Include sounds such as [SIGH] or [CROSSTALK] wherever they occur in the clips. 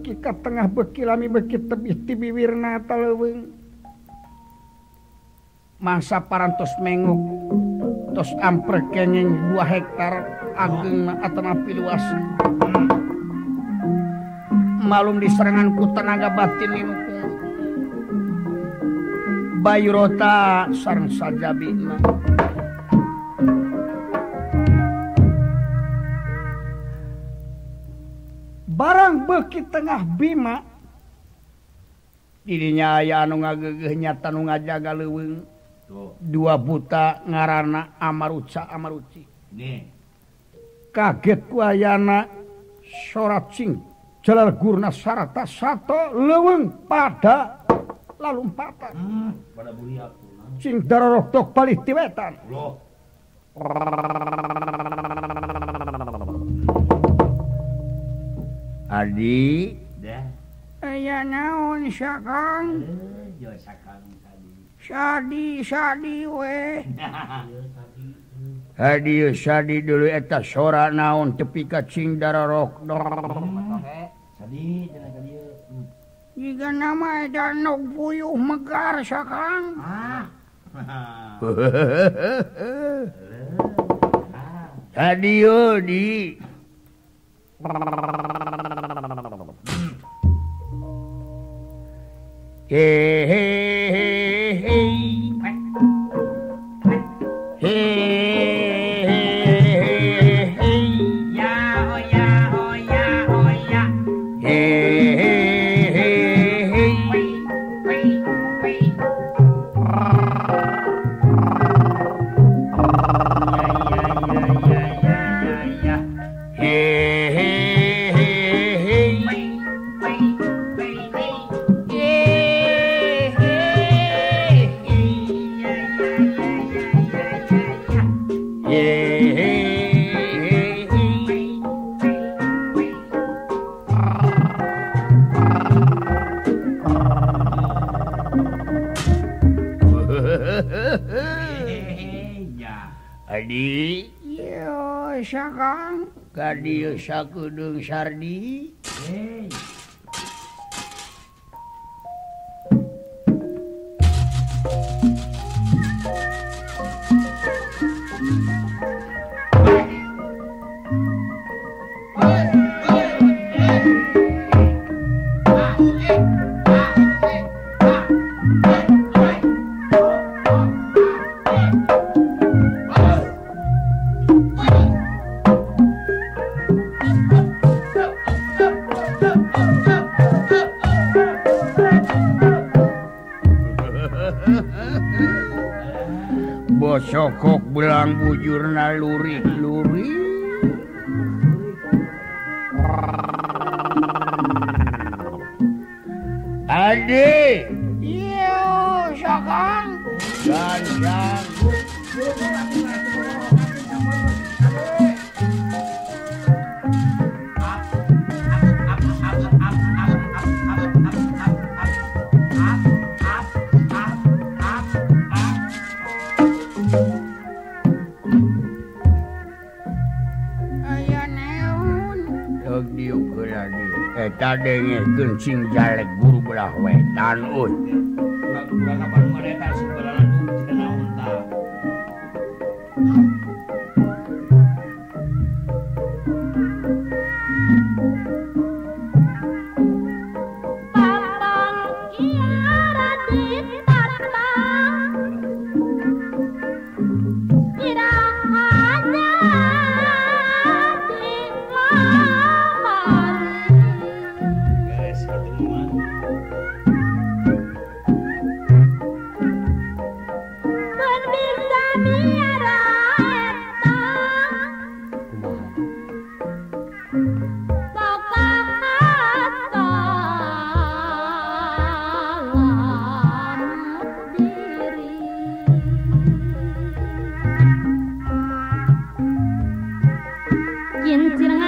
beki ka tengah beki lami beki tebih ti bibirna taleuweung masa parantos mengok tos amper kenging dua hektar ageng atanapi luas. Malum diserangan ku tenaga batin linu Bayrota sarang sajabina. barang beki tengah Bima. Dirinya aya anu ngagegehnya tanu ngajaga leweng dua buta ngarana Amaruca Amaruci. Kaget kuayana sorat sing jalar gurna sarata satu leweng pada lalu empatan. Hmm, pada sing darorok tok palih tiwetan. Loh. Adi aya naon Syakang? Sadi sadi we. [LAUGHS] Hadi sadi dulu eta sora naon tepi kacing darah rok Jika nama eta nok puyuh megar Syakang. [LAUGHS] Hadi di. [LAUGHS] आहा [LAUGHS] Adi? Sakang. Kadung Sardi. Adi Aya neon dog diukur lagi. eta dengekeun cing jalek guru belah wetan un. In.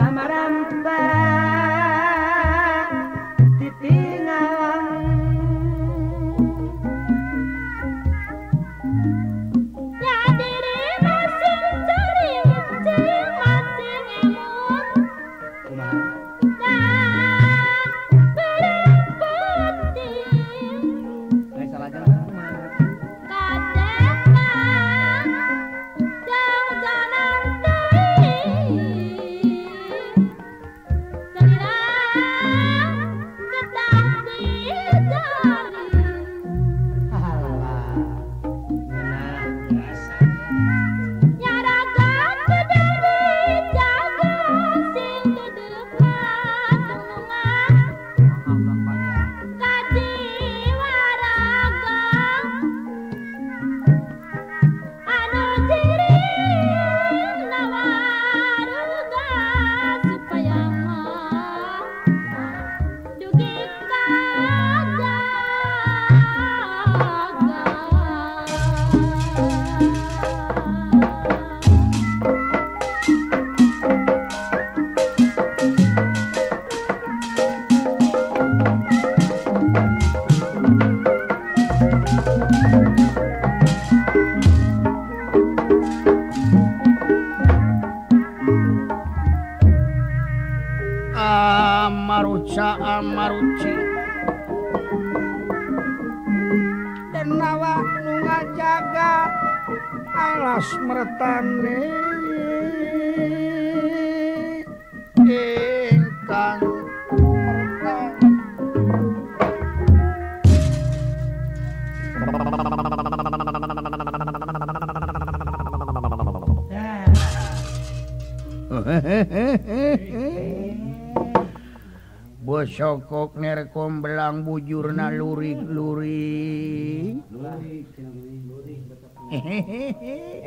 Tamaranta. Amaruca amaruci Denawa nu ngajaga alas mertane ingkang [LAUGHS] bos sokok nerekom belang bujurna lurik luring [LAUGHS]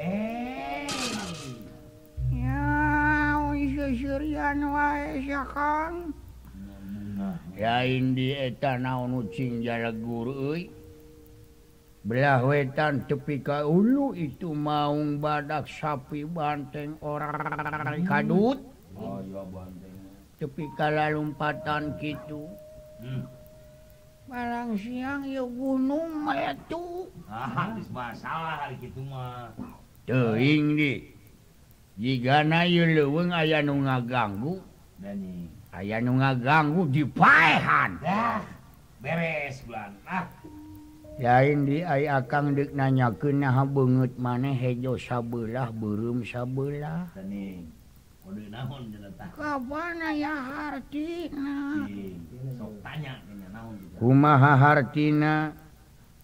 ya di eta naon ucing jala guru belah wetan tepi ka ulu itu maung badak sapi banteng orang kadut. Oh, tepi kala lumpatan gitu hmm. barang siang ya gunung meletu. Ah, masalah hari gitu mah. Teuing di. Jika na leuweung leweng nu ngaganggu. Aya nu ngaganggu dipaehan Dah, beres bulan ah. lain akang akan diknanyaken naha banget maneh hejo sabelah burung sabelah. Rumah Hartina?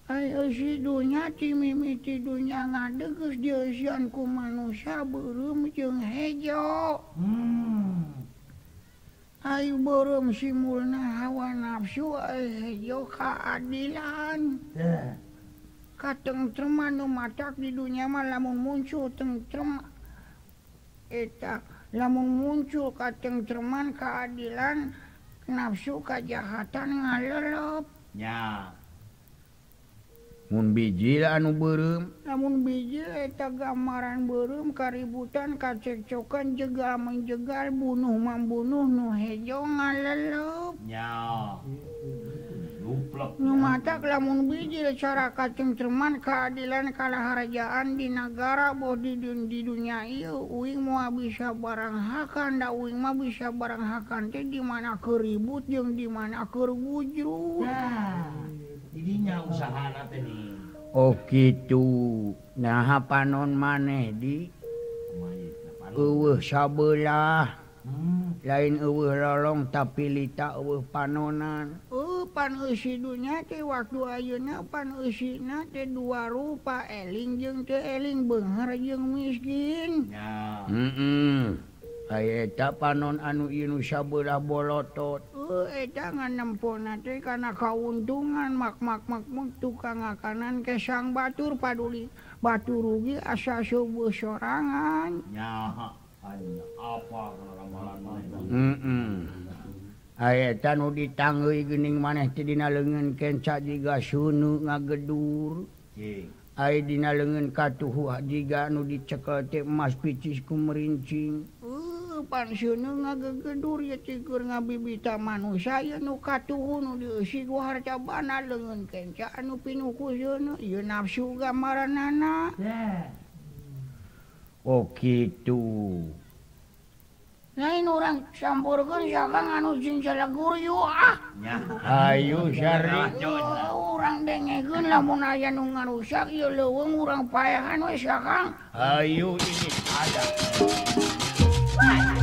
Ayo sidunya timimiti dunya ngadegus diusian ku manusia burung jeung hejo. Hmm. Ayo beureum simulna hawa nafsu ay hejo keadilan. Teh katengtreman nu matak di dunia mah lamun muncul tentrem eta lamun muncul katengtreman keadilan nafsu kejahatan ngalelep. Nya mun biji anu berem. Namun biji eta gambaran berem kaributan kacekcokan juga menjegal bunuh membunuh nuhejo mata lamun biji cara kacung cuman keadilan kalaharajaan di negara body dun di dunia Uing moal bisa baranghakan uing mah bisa baranghakan tuh dimana keribut yang dimana nah. jadinya usaha gitu nah panon maneh di? Eueuh sabelah. Hmm. lain eueuh lolong tapi lita eueuh panonan. Uh pan usidunya teh waktu ayeuna pan usina teh dua rupa eling jeung teh eling benghar jeung miskin. Ya. Heeh mm -mm. panon anu inu sabelah bolotot. Eh, jangan nempona karena keuntungan makmakmakmuk tukang makanan kesang Batur Paduli. Batu rugi asa subuh sorangan. Tan ditangguhi gening dina leungeun kenca juga Sunu ngagedur. Aidina katuhu katuh anu nu diceketik emas picisku merincing. Uh, pansiun ngagedur ya cikur ngabibita manusia ya nu katuhun diusi ku harta bana lengan kenca anu pinuku yunu ya nafsu gamaranana yeah. oh gitu lain orang campurkan siapa anu cincala guru ah ayo syari orang dengekeun lamun aya nu ngarusak ya leuweung urang paehan weh sakang ayo ini ada.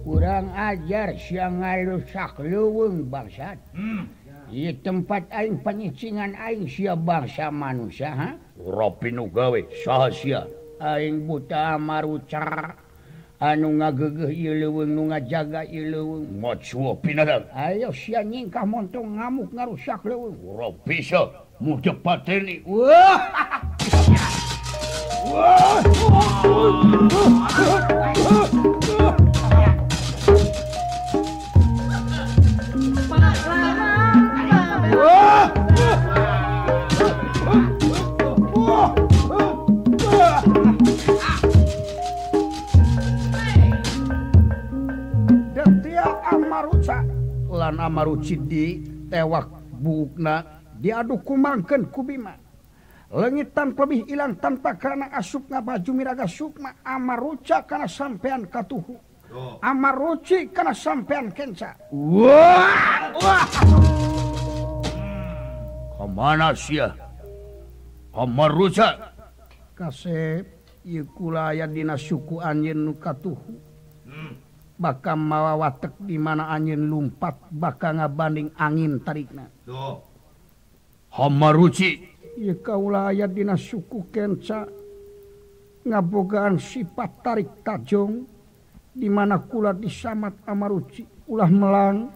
kurang ajar siang ngalusak luwung bangsat. Hmm. Di tempat aing penyicingan aing sia bangsa manusia Robin gawe sahasia aing buta marucar anu ngagegeh leuweung nu ngajaga ieu leuweung mocuo pinadang ayo sia nyingkah montong ngamuk ngarusak leuweung Robin sia mudep pateni [LAUGHS] wah! Wah! Amarucidi tewak bukna diaduk kumangken kubima lengitan lebih hilang tanpa karena asupna baju miraga Sukma Amaruca karena sampeyan katuhu. Oh. Amaruci karena sampeyan kenca. Kemana sih Amaruca kasep yukulayan dina suku anjen katuhu. bakal mawa watek di mana angin lumpat bakal ngabanding angin tarikna. Homaruci Iye kaulah ayat dina suku kenca ngabogaan sifat tarik tajong di mana kula disamat amaruci ulah melang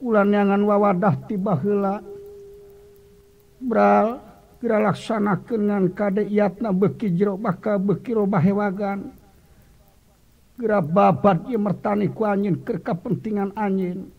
ulah yangan wawadah tiba hela Bral gera laksana ngan kadek yatna beki jero bakal beki roba hewagan. gerabah babat ya mertani ku anjeun kerka kepentingan anjeun.